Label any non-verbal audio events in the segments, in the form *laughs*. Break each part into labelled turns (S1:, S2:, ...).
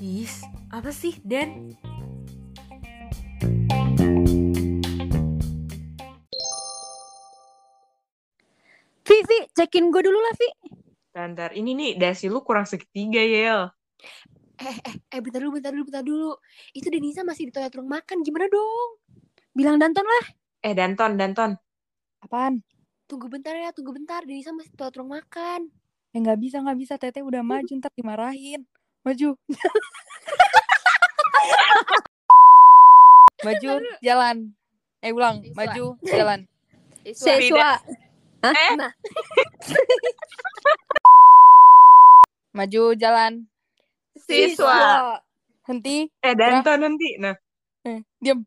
S1: Is, apa sih, Den?
S2: Vivi, cekin gue dulu lah, Vi.
S3: Bentar, ini nih dasi lu kurang segitiga, Yel.
S4: Eh, eh, eh, bentar dulu, bentar dulu, bentar dulu. Itu Denisa masih di toilet ruang makan, gimana dong?
S2: Bilang Danton lah.
S3: Eh, Danton, Danton.
S5: Apaan?
S4: Tunggu bentar ya, tunggu bentar. Denisa masih di toilet ruang makan.
S5: Ya nggak bisa, nggak bisa. Teteh udah maju, ntar dimarahin. Maju. *laughs* maju, jalan. Eh, ulang.
S4: Siswa.
S5: Maju, jalan.
S4: Siswa.
S2: Siswa.
S3: Eh,
S4: Nah, *laughs*
S5: Maju, jalan.
S3: siswa.
S5: Henti.
S3: Eh, Danton nanti. Nah,
S5: Eh, diam.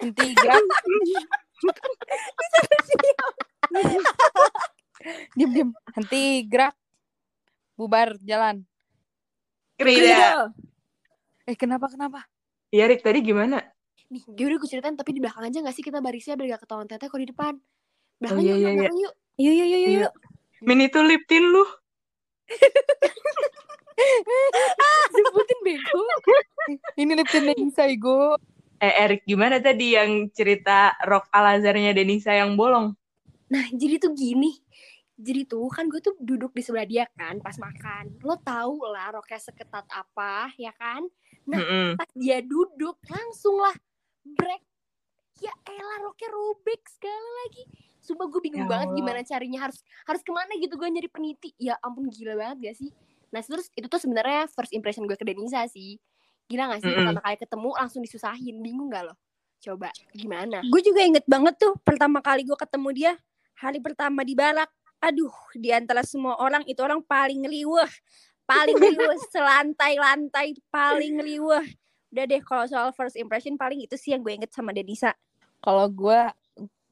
S5: Henti, gerak. *laughs* diam, diam. Henti, gerak. Bubar, jalan.
S3: Krida.
S5: Eh, kenapa, kenapa?
S3: Ya, Rik, tadi gimana?
S4: nih, dia udah gue ceritain, tapi di belakang aja gak sih kita barisnya biar gak ketahuan teteh kalau di depan. Belakang
S3: iya,
S4: yuk,
S3: iya, iya.
S4: belakang yuk.
S2: Yuk, yuk, yuk, yuk.
S3: Iya. Min itu liptin lu. *laughs*
S4: Sebutin bego.
S5: Ini Lipton Denisa, Igo.
S3: Eh, Erik, gimana tadi yang cerita rok Al-Azharnya Denisa yang bolong?
S4: Nah, jadi tuh gini. Jadi tuh kan gue tuh duduk di sebelah dia kan pas makan. Lo tau lah roknya seketat apa, ya kan? Nah,
S3: Mm-mm.
S4: pas dia duduk langsung lah break ya elah roknya robek sekali lagi sumpah gue bingung
S3: Ya
S4: banget gimana carinya harus harus ke mana gitu gue nyari peniti ya ampun gila banget gak sih nah terus itu tuh sebenarnya first impression gue ke Denisa sih gila gak sih
S3: Mm-mm.
S4: pertama kali ketemu langsung disusahin bingung gak lo coba gimana
S2: Gue juga inget banget tuh pertama kali gue ketemu dia. Hari pertama di barak. Aduh, di antara semua orang itu orang paling riweh. Paling riweh. *laughs* Selantai-lantai paling riweh. Udah deh kalau soal first impression paling itu sih yang gue inget sama Denisa.
S5: Kalau gue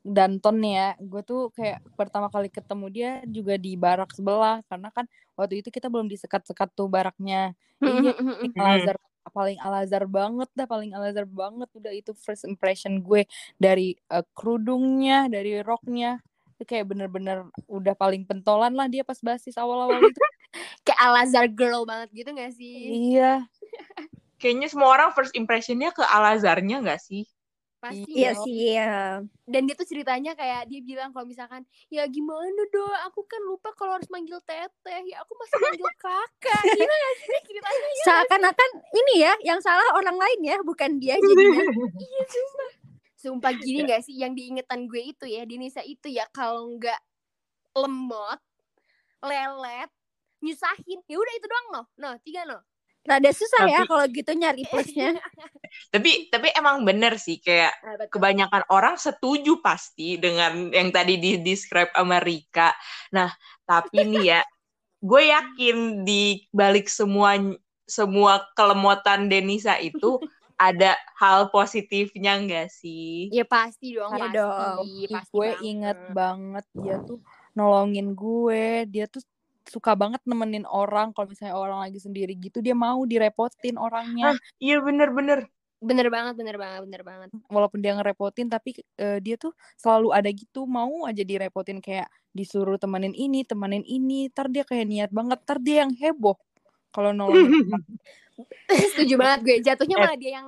S5: Danton nih ya, gue tuh kayak pertama kali ketemu dia juga di barak sebelah karena kan waktu itu kita belum disekat-sekat tuh baraknya. Iya, paling Al-Azhar paling Al-Azhar banget dah, paling Al-Azhar banget udah itu first impression gue dari eh, kerudungnya, dari roknya. Itu kayak bener-bener udah paling pentolan lah dia pas basis awal-awal itu. *laughs*
S4: kayak Al-Azhar girl banget gitu gak sih
S5: iya. *laughs*
S3: Kayaknya semua orang first impressionnya ke Al-Azharnya nggak sih?
S4: pasti
S2: Iya sih, iya.
S4: dan dia tuh ceritanya kayak dia bilang kalau misalkan ya gimana dong aku kan lupa kalau harus manggil teteh ya aku masih manggil kakak *laughs* gila gak sih dia ceritanya ya
S2: Seakan-akan ini ya, yang salah orang lain ya, bukan dia jadinya.
S4: iya sumpah sumpah gini gak sih yang diingetan gue itu ya Denisa itu ya kalau nggak lemot lelet nyusahin ya udah itu doang no no tiga no
S2: Rada susah ya
S3: Tapi-
S2: kalau gitu nyari plusnya. *laughs*
S3: Tapi tapi emang bener sih kayak
S4: Nah,
S3: kebanyakan orang setuju pasti dengan yang tadi di describe sama Rika. Nah, tapi nih ya, *laughs* gue yakin di balik semua semua kelemotan Denisa itu ada hal positifnya enggak sih?
S4: ya pasti dong
S2: Iya
S4: pasti
S2: dong.
S4: Pasti
S5: gue
S4: banget.
S5: inget banget dia tuh nolongin gue. Dia tuh suka banget nemenin orang. Kalau misalnya orang lagi sendiri gitu dia mau direpotin orangnya.
S3: Iya bener-bener.
S4: bener banget bener banget bener banget.
S5: Walaupun dia ngerepotin tapi eh, dia tuh selalu ada gitu. Mau aja direpotin kayak disuruh temenin ini temenin ini. Ntar dia kayak niat banget. Ntar dia yang heboh kalau nolongin orang. *laughs*
S4: setuju banget gue jatuhnya
S3: Eh.
S4: malah dia yang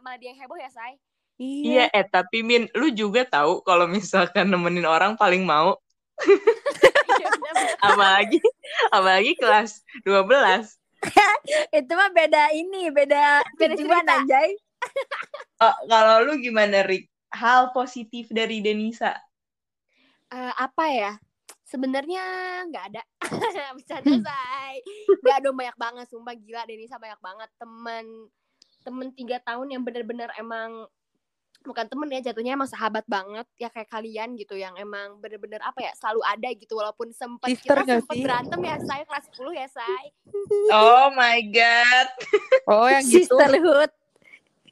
S4: malah dia yang heboh ya say
S5: iya
S3: Iya, eh tapi Min, lu juga tahu kalau misalkan nemenin orang paling mau
S4: Iya, *laughs*
S3: apalagi apalagi kelas 12. *laughs*
S2: Itu mah beda ini, beda
S4: Beda
S2: tujuan anjay.
S3: Oh, kalau lu gimana, Rik? Hal positif dari Denisa?
S4: Eh, apa ya sebenarnya nggak ada *laughs* bercanda say nggak ada banyak banget sumpah gila Denisa banyak banget temen temen tiga tahun yang bener-bener emang bukan temen ya jatuhnya emang sahabat banget ya kayak kalian gitu yang emang bener-bener apa ya selalu ada gitu walaupun
S5: Sister
S4: kita
S5: sih?
S4: berantem ya saya kelas 10 ya say
S3: Oh my god. *laughs*
S5: oh yang gitu
S2: Sisterhood.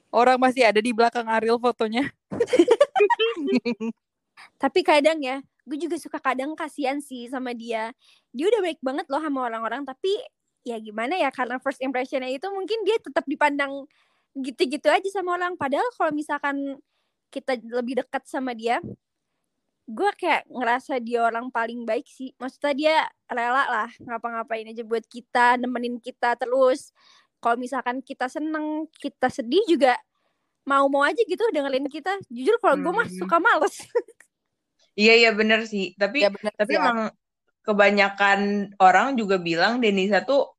S5: orang masih ada di belakang Ariel fotonya *laughs*
S2: Tapi kadang ya, gue juga suka kadang kasihan sih sama dia. Dia udah baik banget loh sama orang-orang, tapi ya gimana ya karena first impressionnya itu mungkin dia tetap dipandang gitu-gitu aja sama orang. Padahal kalau misalkan kita lebih dekat sama dia, gue kayak ngerasa dia orang paling baik sih maksudnya dia rela lah ngapa-ngapain aja buat kita nemenin kita terus kalau misalkan kita seneng kita sedih juga mau-mau aja gitu dengerin kita jujur kalau gue mah
S3: Hmm.
S2: suka males *laughs*
S3: Iya iya bener sih. Tapi
S5: Ya bener
S3: tapi
S5: sih,
S3: emang kebanyakan orang juga bilang Denisa tuh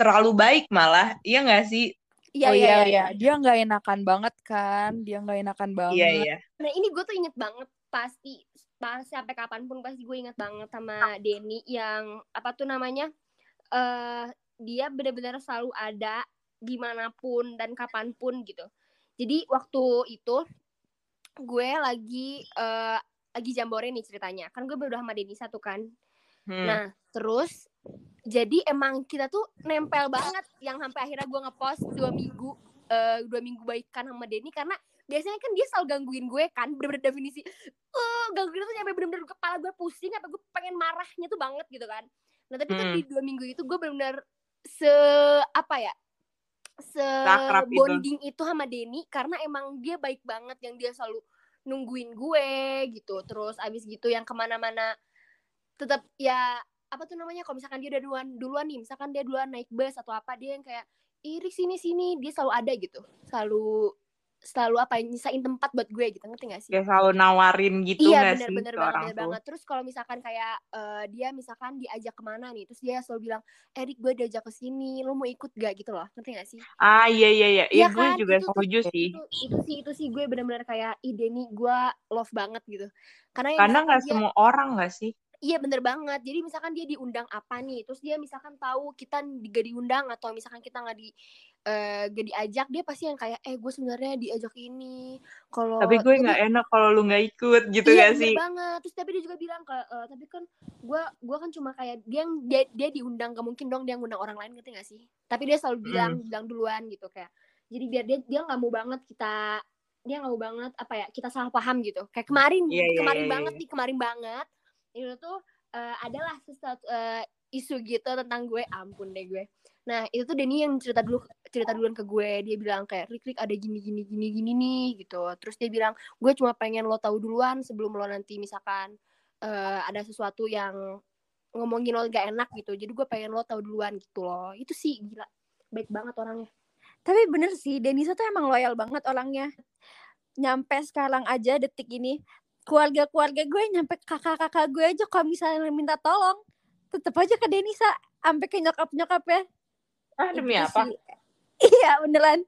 S3: terlalu baik malah. Iya nggak sih?
S2: iya
S5: oh
S2: iya
S5: iya
S2: iya
S5: iya dia nggak enakan banget kan dia nggak enakan banget
S3: Iya iya.
S4: Nah ini gue tuh inget banget pasti pas sampai kapan pun pasti gue inget banget sama Denny yang apa tuh namanya eh dia benar-benar selalu ada di mana pun dan kapan pun gitu. Jadi waktu itu gue lagi eh lagi jambore nih ceritanya. Kan gue berdua sama Denny satu kan.
S3: Hmm.
S4: Nah terus jadi emang kita tuh nempel banget yang sampai akhirnya gue ngepost dua minggu eh, dua minggu baikan sama Denny karena biasanya kan dia selalu gangguin gue kan bener-bener definisi eh gangguin tuh sampai bener-bener kepala gue pusing sampai gue pengen marahnya tuh banget gitu kan nah tapi kan
S3: Hmm.
S4: di dua minggu itu gue bener-bener se apa ya se
S3: Seakrab itu.
S4: bonding itu sama Denny karena emang dia baik banget yang dia selalu nungguin gue gitu. Terus abis gitu yang ke mana-mana tetap ya apa tuh namanya kalau misalkan dia udah duluan duluan nih misalkan dia duluan naik bus atau apa dia yang kayak iri sini sini. Dia selalu ada gitu selalu selalu apa ya, nyisain tempat buat gue gitu ngerti gak sih
S3: Kayak selalu nawarin gitu
S4: iya
S3: nggak
S4: bener
S3: sih
S4: bener banget
S3: orang
S4: bener
S3: tuh?
S4: banget terus kalau misalkan kayak eh, dia misalkan diajak ke mana nih terus dia selalu bilang Erik gue diajak ke sini lo mau ikut gak gitu loh ngerti gak sih
S3: Ah iya iya iya. Iya
S4: Iya
S3: gue
S4: kan?
S3: juga
S4: Itu tuh-
S3: setuju sih.
S4: itu, itu sih itu sih gue bener-bener kayak ide nih gue love banget gitu karena
S3: Karena nggak
S4: dia-
S3: semua orang nggak sih?
S4: Iya bener banget. Jadi misalkan dia diundang apa nih, terus dia misalkan tahu kita gak diundang atau misalkan kita nggak di eh, gak diajak, dia pasti yang kayak eh gue sebenarnya diajak ini. Kalau
S3: Tapi gue nggak enak kalau lu nggak ikut gitu
S4: iya bener
S3: sih?
S4: banget. Terus tapi dia juga bilang ke eh, tapi kan gue gua kan cuma kayak dia yang dia, dia diundang gak mungkin dong dia ngundang orang lain ngerti gak sih? Tapi dia selalu bilang bilang duluan gitu kayak. Jadi biar dia dia nggak mau banget kita dia nggak mau banget apa ya kita salah paham gitu. Kayak kemarin
S3: Iya, iya,
S4: kemarin
S3: iya,
S4: banget
S3: iya.
S4: nih kemarin banget itu tuh eh, adalah sesuatu eh, isu gitu tentang gue ampun deh gue. Nah itu tuh Denny yang cerita dulu cerita duluan ke gue dia bilang kayak Rik ada gini gini gini gini nih gitu. Terus dia bilang gue cuma pengen lo tahu duluan sebelum lo nanti misalkan eh, ada sesuatu yang ngomongin lo gak enak gitu jadi gue pengen lo tahu duluan gitu loh itu sih gila baik banget orangnya
S2: Tapi bener sih, Denisa tuh emang loyal banget orangnya. Nyampe sekarang aja detik ini, keluarga-keluarga gue nyampe kakak-kakak gue aja kalau misalnya minta tolong, tetep aja ke Denisa, sampai ke nyokap-nyokapnya.
S3: Ah demi
S2: Itu
S3: apa?
S2: sih. *laughs* Iya beneran.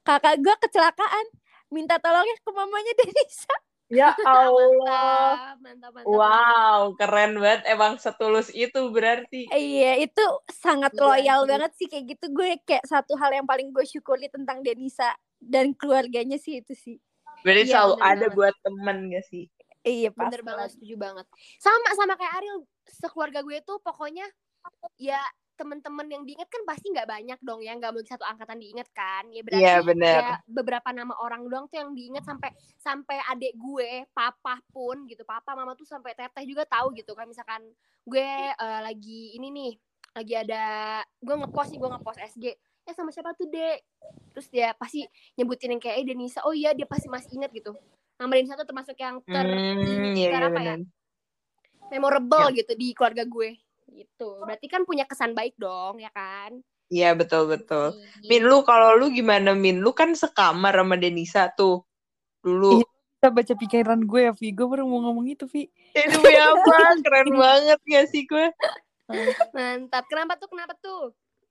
S2: Kakak gue kecelakaan, minta tolongnya ke mamanya *laughs* Denisa.
S3: Ya *laughs* Allah.
S4: mantap mantap mantap
S3: Wow, keren banget. Emang setulus itu berarti.
S2: Iya, itu sangat
S4: Iya
S2: loyal banget sih kayak gitu. Gue kayak satu hal yang paling gue syukuri tentang Denisa dan keluarganya sih itu sih.
S3: Berarti
S4: Iya,
S3: selalu
S4: bener
S3: ada
S4: banget.
S3: buat temen gak sih?
S2: Iya, pas
S4: bener banget setuju banget sama sama kayak Ariel sekeluarga gue tuh pokoknya ya temen-temen yang diinget kan pasti nggak banyak dong ya nggak mungkin satu angkatan diinget kan ya berarti
S3: Iya, bener.
S4: ya beberapa nama orang doang tuh yang diinget sampai sampai adik gue papa pun gitu papa mama tuh sampai teteh juga tahu gitu kan misalkan gue eh, lagi ini nih lagi ada gue ngepost nih gue ngepost SG eh sama siapa tuh dek terus dia pasti nyebutin yang kayak eh Denisa oh iya dia pasti masih inget gitu nama Denisa tuh termasuk yang ter
S3: Hmm, iya, iya
S4: apa ya memorable gitu di keluarga gue gitu berarti kan punya kesan baik dong ya kan
S3: Iya, betul-betul.
S4: Gitu.
S3: Min, lu kalau lu gimana, Min? Lu kan sekamar sama Denisa tuh. Dulu.
S5: Iya. Kita baca pikiran gue ya, Vi. Gue baru mau ngomong itu, Vi.
S3: Itu apa? *laughs* Keren banget gak sih gue?
S4: mantap kenapa tuh kenapa tuh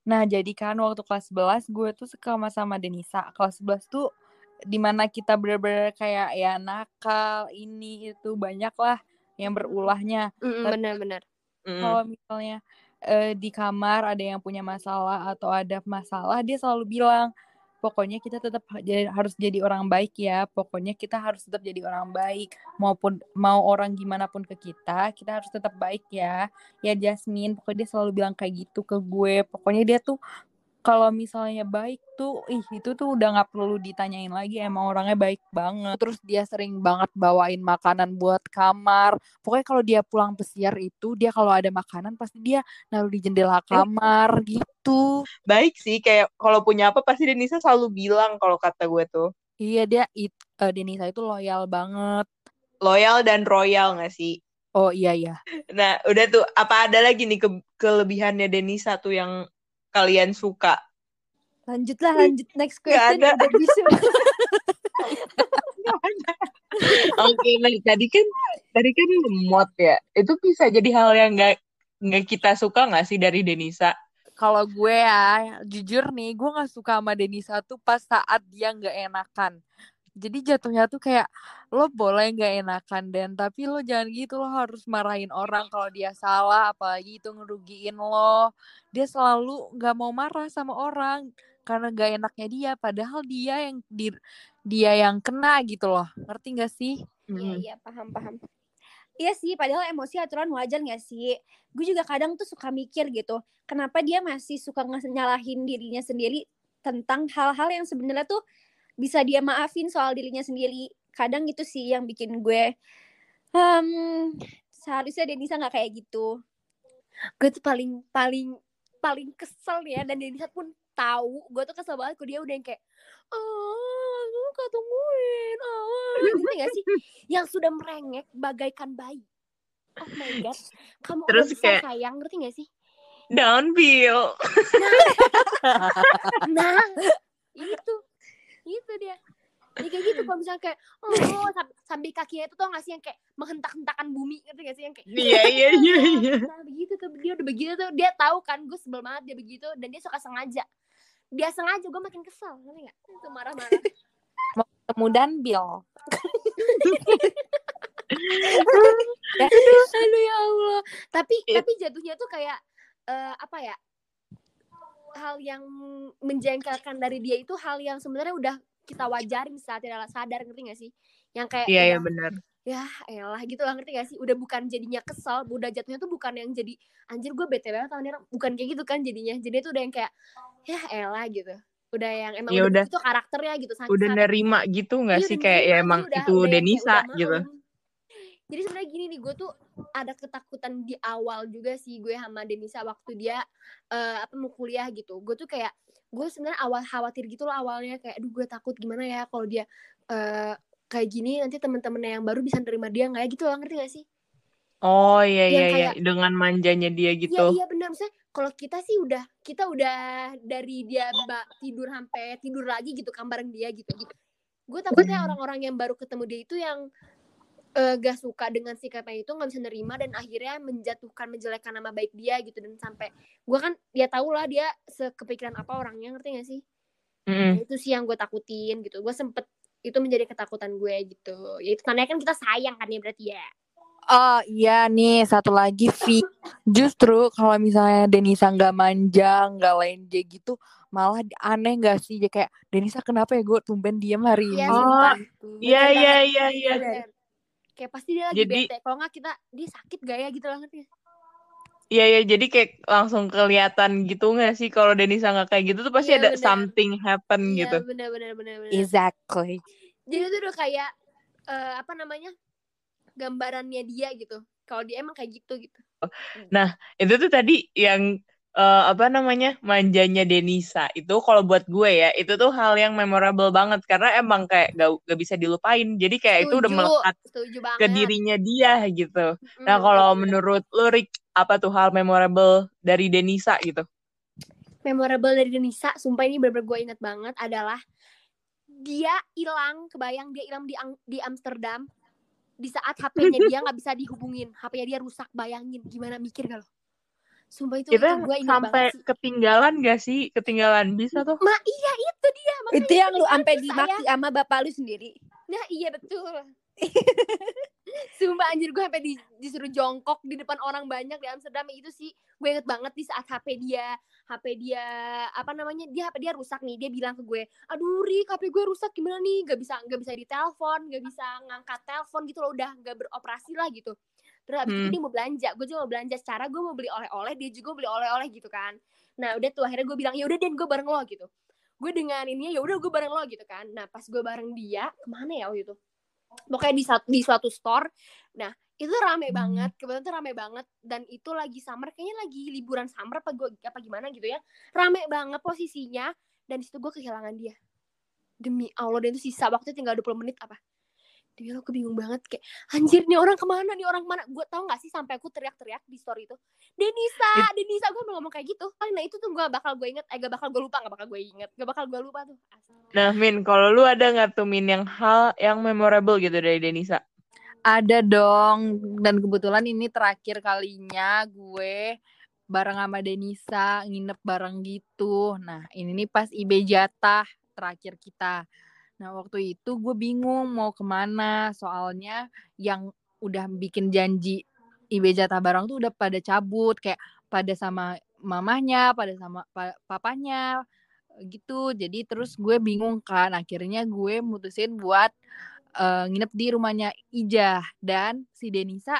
S5: Nah, jadi kan waktu kelas 11 gue tuh suka sama sama Denisa. Kelas 11 tuh di mana kita bener-bener kayak ya nakal, ini itu banyak lah yang berulahnya.
S4: Mm, bener-bener
S3: Hmm.
S5: Kalau misalnya eh, di kamar ada yang punya masalah atau ada masalah, dia selalu bilang, pokoknya kita tetap jadi- harus jadi orang baik ya. Pokoknya kita harus tetap jadi orang baik. Maupun mau orang gimana pun ke kita, kita harus tetap baik ya. Ya Jasmine, pokoknya dia selalu bilang kayak gitu ke gue. Pokoknya dia tuh kalau misalnya baik tuh, ih itu tuh udah nggak perlu ditanyain lagi. Emang orangnya baik banget. Terus dia sering banget bawain makanan buat kamar. Pokoknya kalau dia pulang pesiar itu, dia kalau ada makanan pasti dia naruh di jendela kamar gitu.
S3: Baik sih, kayak kalau punya apa pasti Denisa selalu bilang kalau kata gue tuh.
S5: Iya dia it, eh, Denisa itu loyal banget.
S3: loyal dan royal gak sih?
S5: Oh iya iya.
S3: Nah, udah tuh apa ada lagi nih ke- kelebihannya Denisa tuh yang kalian suka?
S2: Lanjutlah, lanjut next question.
S3: ada.
S2: Udah bisa. *laughs*
S3: Oke, nah tadi kan tadi kan lemot ya. Itu bisa jadi hal yang nggak nggak kita suka nggak sih dari Denisa?
S5: Kalau gue ya, jujur nih, gue nggak suka sama Denisa tuh pas saat dia nggak enakan. Jadi jatuhnya tuh kayak lo boleh nggak enakan dan tapi lo jangan gitu lo harus marahin orang kalau dia salah apalagi itu ngerugiin lo. Dia selalu nggak mau marah sama orang karena gak enaknya dia padahal dia yang di, dia yang kena gitu loh. Ngerti gak sih?
S2: Iya, iya, paham, paham. Iya sih, padahal emosi aturan wajar gak sih? Gue juga kadang tuh suka mikir gitu, kenapa dia masih suka nyalahin dirinya sendiri tentang hal-hal yang sebenarnya tuh bisa dia maafin soal dirinya sendiri. Kadang itu sih yang bikin gue, hmm, seharusnya Denisa nggak kayak gitu.
S4: gue tuh paling paling paling kesel ya dan Denisa pun tahu. Gue tuh kesel banget kok dia udah yang kayak ah lu ketungguin ah. Gitu gak sih? Yang sudah merengek bagaikan bayi. Oh my god. Kamu
S3: Terus kayak-
S4: sayang ngerti gak sih?
S3: Downhill.
S4: nah. Itu *laughs* dia dia kayak gitu kalau misalnya kayak oh sam- sambil kakinya itu tau gak sih yang kayak menghentak-hentakan bumi ngerti gak sih? Yang kayak
S3: Iya iya iya iya.
S4: Nah begitu? Tuh dia udah begitu tuh. Dia tahu kan gue sebel banget dia begitu dan dia suka sengaja. Dia sengaja gue makin kesel ngerti gak? Itu marah-marah.
S5: Kemudian Bill. *laughs*
S4: aduh ya Allah. Tapi
S3: It-
S4: tapi jatuhnya tuh kayak eh, apa ya hal yang menjengkelkan dari dia itu hal yang sebenarnya udah kita wajarin saat tidak sadar ngerti gak sih yang kayak
S3: Iya iya
S4: udah,
S3: benar.
S4: ya elah gitu lah ngerti gak sih udah bukan jadinya kesel udah jatuhnya tuh bukan yang jadi anjir gue bete banget sama dia orang." bukan kayak gitu kan jadinya jadi itu udah yang kayak ya elah gitu udah yang emang
S3: Ya
S4: udah,
S3: udah.
S4: itu karakternya gitu saking
S3: Udah nerima gitu nggak
S4: Iya,
S3: sih kayak ya emang
S4: jadi udah-
S3: itu
S4: udah
S3: Denisa
S4: udah
S3: gitu.
S4: Jadi sebenarnya gini nih, gue tuh ada ketakutan di awal juga sih gue sama Denisa waktu dia eh, apa mau kuliah gitu. Gue tuh kayak gue sebenarnya awal khawatir gitu loh awalnya kayak aduh gue takut gimana ya kalau dia eh, kayak gini nanti temen-temennya yang baru bisa nerima dia nggak ya gitu loh ngerti gak sih?
S3: Oh iya iya iya dengan manjanya dia
S4: Iya
S3: gitu.
S4: iya benar misalnya kalau kita sih udah kita udah dari dia mbak tidur sampai tidur lagi gitu kan bareng dia gitu. Gue takutnya orang-orang yang baru ketemu dia itu yang eh, gak suka dengan sikapnya itu nggak bisa nerima dan akhirnya menjatuhkan menjelekkan nama baik dia gitu dan sampai gue kan dia tahu lah dia sekepikiran apa orangnya ngerti gak sih? Nah, itu sih yang gue takutin gitu. Gue sempet itu menjadi ketakutan gue gitu. Ya itu tandanya kan kita sayang kan ya berarti ya.
S5: Oh iya nih satu lagi Vi Justru kalau misalnya Denisa nggak manja nggak lenje gitu Malah aneh nggak sih Dia kayak Denisa kenapa ya gue tumben diem hari ini
S4: Iya,
S3: Oh,
S4: sumpah.
S3: Iya iya iya iya.
S4: Bener. Kayak pasti dia lagi
S3: Jadi-
S4: bete. Kalau nggak kita dia sakit gak ya gitu lah ngerti nggak?
S3: Iya iya jadi kayak langsung kelihatan gitu nggak sih kalau Denisa nggak kayak gitu tuh pasti
S4: Iya,
S3: ada
S4: benar.
S3: something happen
S4: Iya
S3: gitu.
S4: benar benar benar benar.
S5: Exactly
S4: Jadi itu udah kayak eh, apa namanya gambarannya dia gitu. Kalau dia emang kayak gitu gitu.
S3: Itu tuh tadi yang eh, apa namanya manjanya Denisa itu kalau buat gue ya itu tuh hal yang memorable banget karena emang kayak gak, gak bisa dilupain. Jadi kayak itu udah
S4: Setuju,
S3: melekat
S4: Setuju
S3: ke dirinya dia gitu.
S4: Mm,
S3: Nah kalau menurut lu Rick apa tuh hal memorable dari Denisa gitu?
S4: memorable dari Denisa, sumpah ini bener-bener gue inget banget adalah dia hilang, kebayang dia hilang di di Amsterdam di saat HP-nya dia *laughs* nggak bisa dihubungin, HP-nya dia rusak, bayangin gimana mikir gak lo? Sumpah itu,
S3: Itu
S4: gue
S3: sampai ketinggalan gak sih? Ketinggalan bisa tuh.
S4: Ma iya itu dia, makanya
S2: Itu yang lu sampai dimaki
S4: saya-
S2: sama bapak lu sendiri.
S4: Nah iya betul. *laughs* Sumpah anjir gue sampai di, disuruh jongkok di depan orang banyak di Amsterdam itu sih gue inget banget di saat HP dia HP dia apa namanya dia HP dia rusak nih dia bilang ke gue aduh Rik HP gue rusak gimana nih gak bisa gak bisa ditelepon gak bisa ngangkat telepon gitu loh udah gak beroperasi lah gitu terus habis itu
S3: Hmm.
S4: dia mau belanja gue juga mau belanja secara gue mau beli oleh-oleh dia juga beli oleh-oleh gitu kan. Nah udah tuh akhirnya gue bilang ya udah den gue bareng lo gitu. Gue dengan ini ya udah gue bareng lo gitu kan. Nah pas gue bareng dia ke mana ya waktu itu? Pokoknya di satu di suatu store. Nah itu rame banget kebetulan tuh rame banget. Dan itu lagi summer kayaknya lagi liburan summer apa gue apa gimana gitu ya. Rame banget posisinya. Dan situ gue kehilangan dia. Demi allah dan itu sisa waktu tinggal 20 menit apa Allah gue bingung banget kayak anjir nih orang ke mana nih orang ke mana gue tau gak sih sampai aku teriak-teriak di story itu Denisa Denisa gue mau ngomong kayak gitu nah itu tuh gue bakal gue inget eh gak bakal gue lupa gak bakal gue inget gak bakal gue lupa tuh Asal.
S3: Nah, Min, kalau lu ada nggak tuh Min yang hal yang memorable gitu dari Denisa?
S5: Ada dong. Dan kebetulan ini terakhir kalinya gue bareng sama Denisa nginep bareng gitu. Nah, ini nih pas IB jatah terakhir kita. Nah, waktu itu gue bingung mau ke mana. Soalnya yang udah bikin janji IB jatah bareng tuh udah pada cabut. Kayak pada sama mamahnya, pada sama pa- papanya gitu. Jadi terus gue bingung kan. Akhirnya gue mutusin buat eh, nginep di rumahnya Ijah dan si Denisa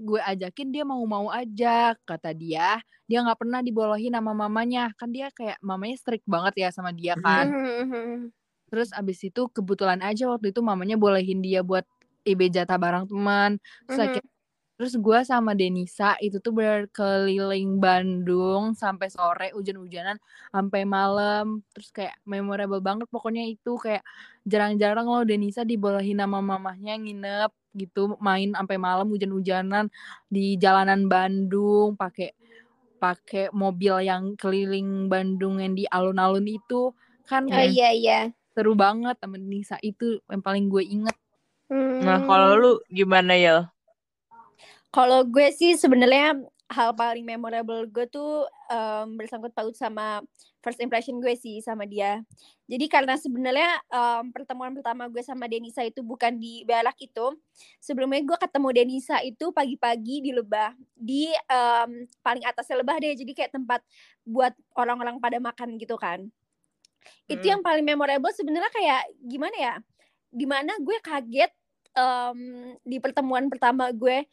S5: gue ajakin dia mau-mau aja kata dia dia nggak pernah dibolehin sama mamanya kan dia kayak mamanya strict banget ya sama dia kan *laughs* terus abis itu kebetulan aja waktu itu mamanya bolehin dia buat IB jatah bareng teman. Terus
S4: Mhm.
S5: akhirnya- terus gue sama Denisa itu tuh berkeliling Bandung sampai sore hujan-hujanan sampai malam. Terus kayak memorable banget pokoknya itu. Kayak jarang-jarang loh Denisa dibolehin sama mamahnya nginep gitu main sampai malam hujan-hujanan di jalanan Bandung pakai pakai mobil yang keliling Bandung yang di alun-alun itu. Kan
S4: oh
S5: kayak
S4: iya iya
S5: seru banget sama Denisa itu yang paling gue inget
S3: Nah, kalau lu gimana ya?
S2: Kalau gue sih sebenarnya hal paling memorable gue tuh em, bersangkut paut sama first impression gue sih sama dia. Jadi karena sebenarnya em, pertemuan pertama gue sama Denisa itu bukan di Balak itu. Sebelumnya gue ketemu Denisa itu pagi-pagi di Lebah, di em, paling atasnya Lebah deh. Jadi kayak tempat buat orang-orang pada makan gitu kan. Itu
S3: Mm.
S2: yang paling memorable sebenarnya kayak gimana ya? Di mana gue kaget em, di pertemuan pertama gue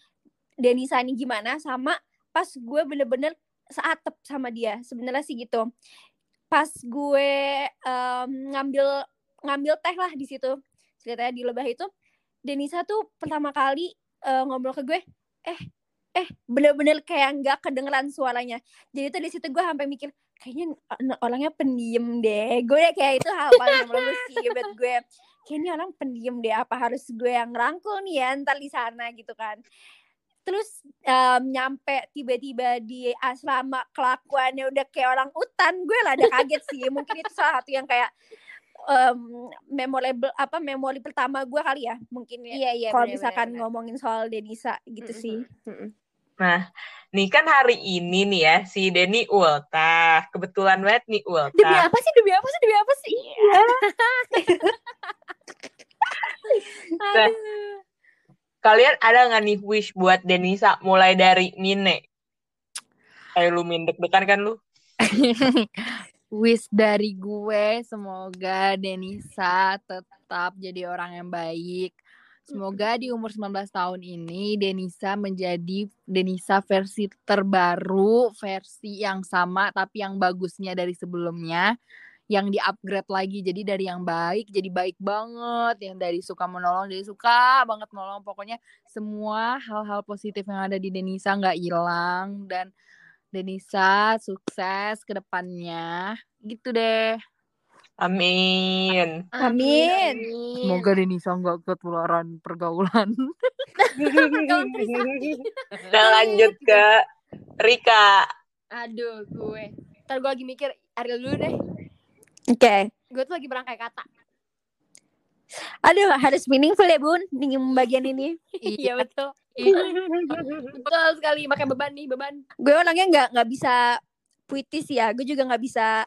S2: Denisa ini gimana sama pas gue bener-bener seatep sama dia sebenarnya sih gitu pas gue em, ngambil ngambil teh lah di situ ceritanya di lebah itu Denisa tuh pertama kali eh, ngobrol ke gue eh eh bener-bener kayak nggak kedengeran suaranya jadi tuh di situ gue sampai mikir kayaknya orangnya pendiam deh. Gue kayak itu hal paling memorable sih buat gue. Kayaknya orang pendiam deh apa harus gue yang rangkul nih ya ntar di sana gitu kan. Terus em, nyampe tiba-tiba di asrama kelakuannya udah kayak orang utan gue lah ada kaget sih. Mungkin itu salah satu yang kayak em, memorable apa memori pertama gue kali ya mungkin ya.
S4: Iya iya
S2: kalau misalkan
S4: bener, bener.
S2: ngomongin soal Denisa gitu
S4: Mm-mm,
S2: sih.
S4: mm-mm.
S3: Nah, nih kan hari ini nih ya si Denny ultah. Kebetulan banget nih
S4: demi
S3: ultah.
S4: apa sih demi apa sih demi apa sih *laughs*
S3: Nah, kalian ada nggak nih wish buat Denisa mulai dari Mine? Kayak lu Min deg-degan kan lu? *laughs*
S5: wish dari gue semoga Denisa tetap jadi orang yang baik. Semoga di umur 19 tahun ini Denisa menjadi Denisa versi terbaru, versi yang sama tapi yang bagusnya dari sebelumnya, yang di-upgrade lagi. Jadi dari yang baik jadi baik banget, yang dari suka menolong jadi suka banget menolong. Pokoknya semua hal-hal positif yang ada di Denisa nggak hilang dan Denisa sukses ke depannya. Gitu deh.
S3: Amin.
S2: Amin.
S5: Semoga Denisa nggak ketularan pergaulan. *laughs*
S3: Nah lanjut ke Rika.
S4: aduh gue. Ntar gue lagi mikir Ariel dulu deh.
S2: Oke.
S4: Gue tuh lagi berangkai kata.
S2: Aduh harus meaningful ya bun di bagian ini.
S4: Iya betul. Betul sekali pakai beban nih beban.
S2: Gue orangnya nggak nggak bisa puitis ya. Gue juga nggak bisa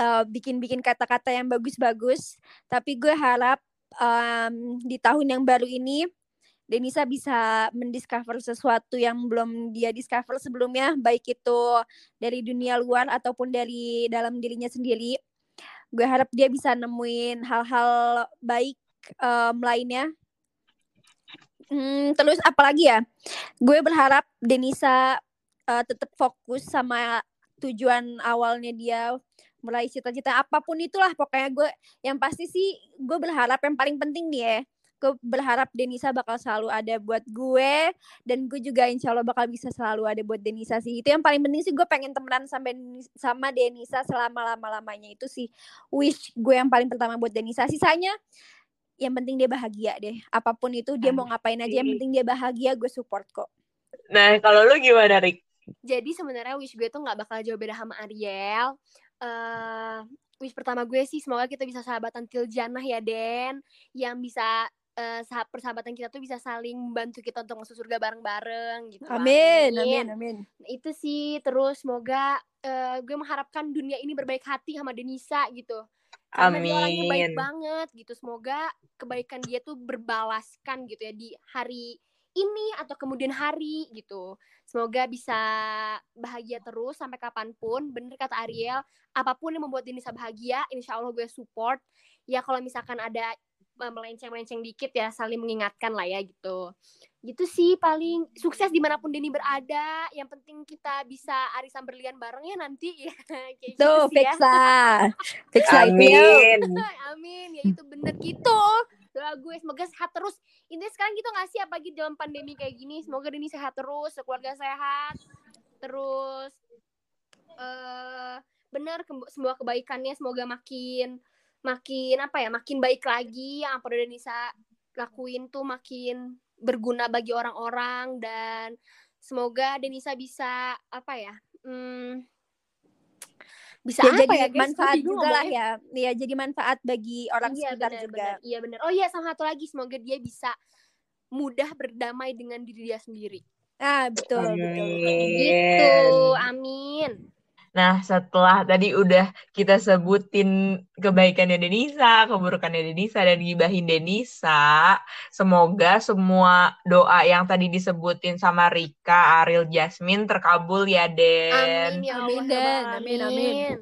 S2: eh, bikin-bikin kata-kata yang bagus-bagus. Tapi gue harap em, di tahun yang baru ini Denisa bisa mendiscover sesuatu yang belum dia discover sebelumnya. Baik itu dari dunia luar ataupun dari dalam dirinya sendiri. Gue harap dia bisa nemuin hal-hal baik em, lainnya. Hmm, terus apalagi ya? Gue berharap Denisa eh, tetap fokus sama tujuan awalnya dia meraih cita-cita apa pun itulah pokoknya gue yang pasti sih gue berharap yang paling penting nih ya gue berharap Denisa bakal selalu ada buat gue dan gue juga insya Allah bakal bisa selalu ada buat Denisa sih itu yang paling penting sih gue pengen temenan sampai sama Denisa selama lama lamanya itu sih wish gue yang paling pertama buat Denisa sisanya yang penting dia bahagia deh. Apa pun itu dia mau ngapain aja yang penting dia bahagia, gue support kok.
S3: Nah, kalau lu gimana, Rik?
S4: Jadi sebenarnya wish gue tuh nggak bakal jauh beda sama Ariel. Eh wish pertama gue sih semoga kita bisa sahabatan til janah ya Den, yang bisa eh, sah- persahabatan kita tuh bisa saling membantu kita untuk masuk surga bareng-bareng gitu.
S2: Amin, amin, amin.
S4: Nah, itu sih terus semoga eh, gue mengharapkan dunia ini berbaik hati sama Denisa gitu. Karena dia orangnya baik
S3: Amin.
S4: banget gitu. Semoga kebaikan dia tuh berbalaskan gitu ya di hari ini atau kemudian hari gitu. Semoga bisa bahagia terus sampai kapan pun. Bener kata Ariel, apa pun yang membuat Denisa bahagia, insya Allah gue support. Ya kalau misalkan ada eh, melenceng-melenceng dikit ya saling mengingatkan lah ya gitu. Gitu sih paling sukses di mana pun Deni berada. Yang penting kita bisa arisan berlian bareng ya nanti *laughs* ya. Kayak gitu
S2: Tuh,
S4: sih ya.
S2: Fixa. *laughs*
S3: Amin. *laughs*
S4: Amin, ya itu bener gitu. Doa gue semoga sehat terus. Intinya sekarang gitu gak sih apalagi dalam pandemi kayak gini. Semoga Deni sehat terus, sekeluarga sehat. Terus eh bener ke- semua kebaikannya semoga makin makin apa ya, makin baik lagi yang apa udah Denisa lakuin tuh makin berguna bagi orang-orang dan semoga Denisa bisa apa ya? Hmm, bisa
S2: Ya,
S4: apa
S2: jadi
S4: ya guys?
S2: manfaat juga lah ya. Ya jadi manfaat bagi orang
S4: iya
S2: sekitar
S4: benar
S2: juga.
S4: benar iya benar oh iya sama satu lagi semoga dia bisa mudah berdamai dengan diri dia sendiri
S2: Ah, betul, betul.
S4: gitu amin
S3: Nah, setelah tadi udah kita sebutin kebaikannya Denisa, keburukannya Denisa, dan gibahin Denisa, semoga semua doa yang tadi disebutin sama Rika, Ariel, Jasmine terkabul ya, Den.
S4: amin ya
S2: Amin,
S4: ya
S2: Den. Amin, amin.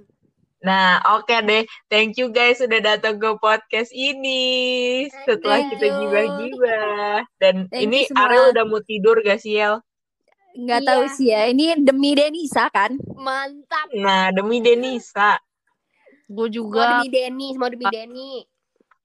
S3: Nah, oke deh. Thank you guys sudah datang ke podcast ini. Setelah
S2: Thank
S3: kita gibah-gibah. Dan
S2: Thank
S3: ini. Ariel udah mau tidur gak sih, El?
S2: Nggak
S4: Iya.
S2: tahu sih ya. Ini demi Denisa kan?
S4: mantap
S3: Nah, demi Denisa.
S5: Gue juga
S4: demi Denny semua demi Denny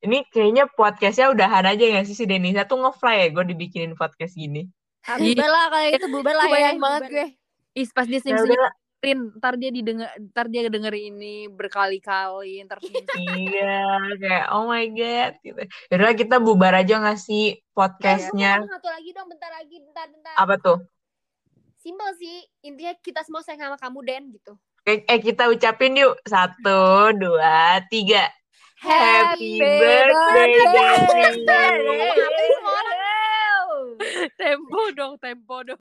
S3: Ini kayaknya podcastnya udahan aja gak sih si Denisa tuh nge-fly ya gue dibikinin podcast gini.
S2: Ah,
S5: Ih.
S2: bubar lah kalau itu bubar lah ya.
S4: banget gue
S5: Is pas dia
S3: Ya
S5: senyum senyumin ntar dia didengar ntar dia denger ini berkali-kali ntar *laughs*
S3: iya, kayak oh my god gitu. Yaudah kita bubar aja gak sih
S4: Eh,
S3: podcastnya?
S4: ngomong satu lagi dong bentar lagi bentar bentar
S3: Apa tuh?
S4: Simpel sih. Intinya kita semua sayang sama kamu Den gitu.
S3: Eh, eh, kita ucapin yuk. Satu, dua, tiga. Happy birthday,
S4: sih semua orang?
S5: Tempo dong tempo dong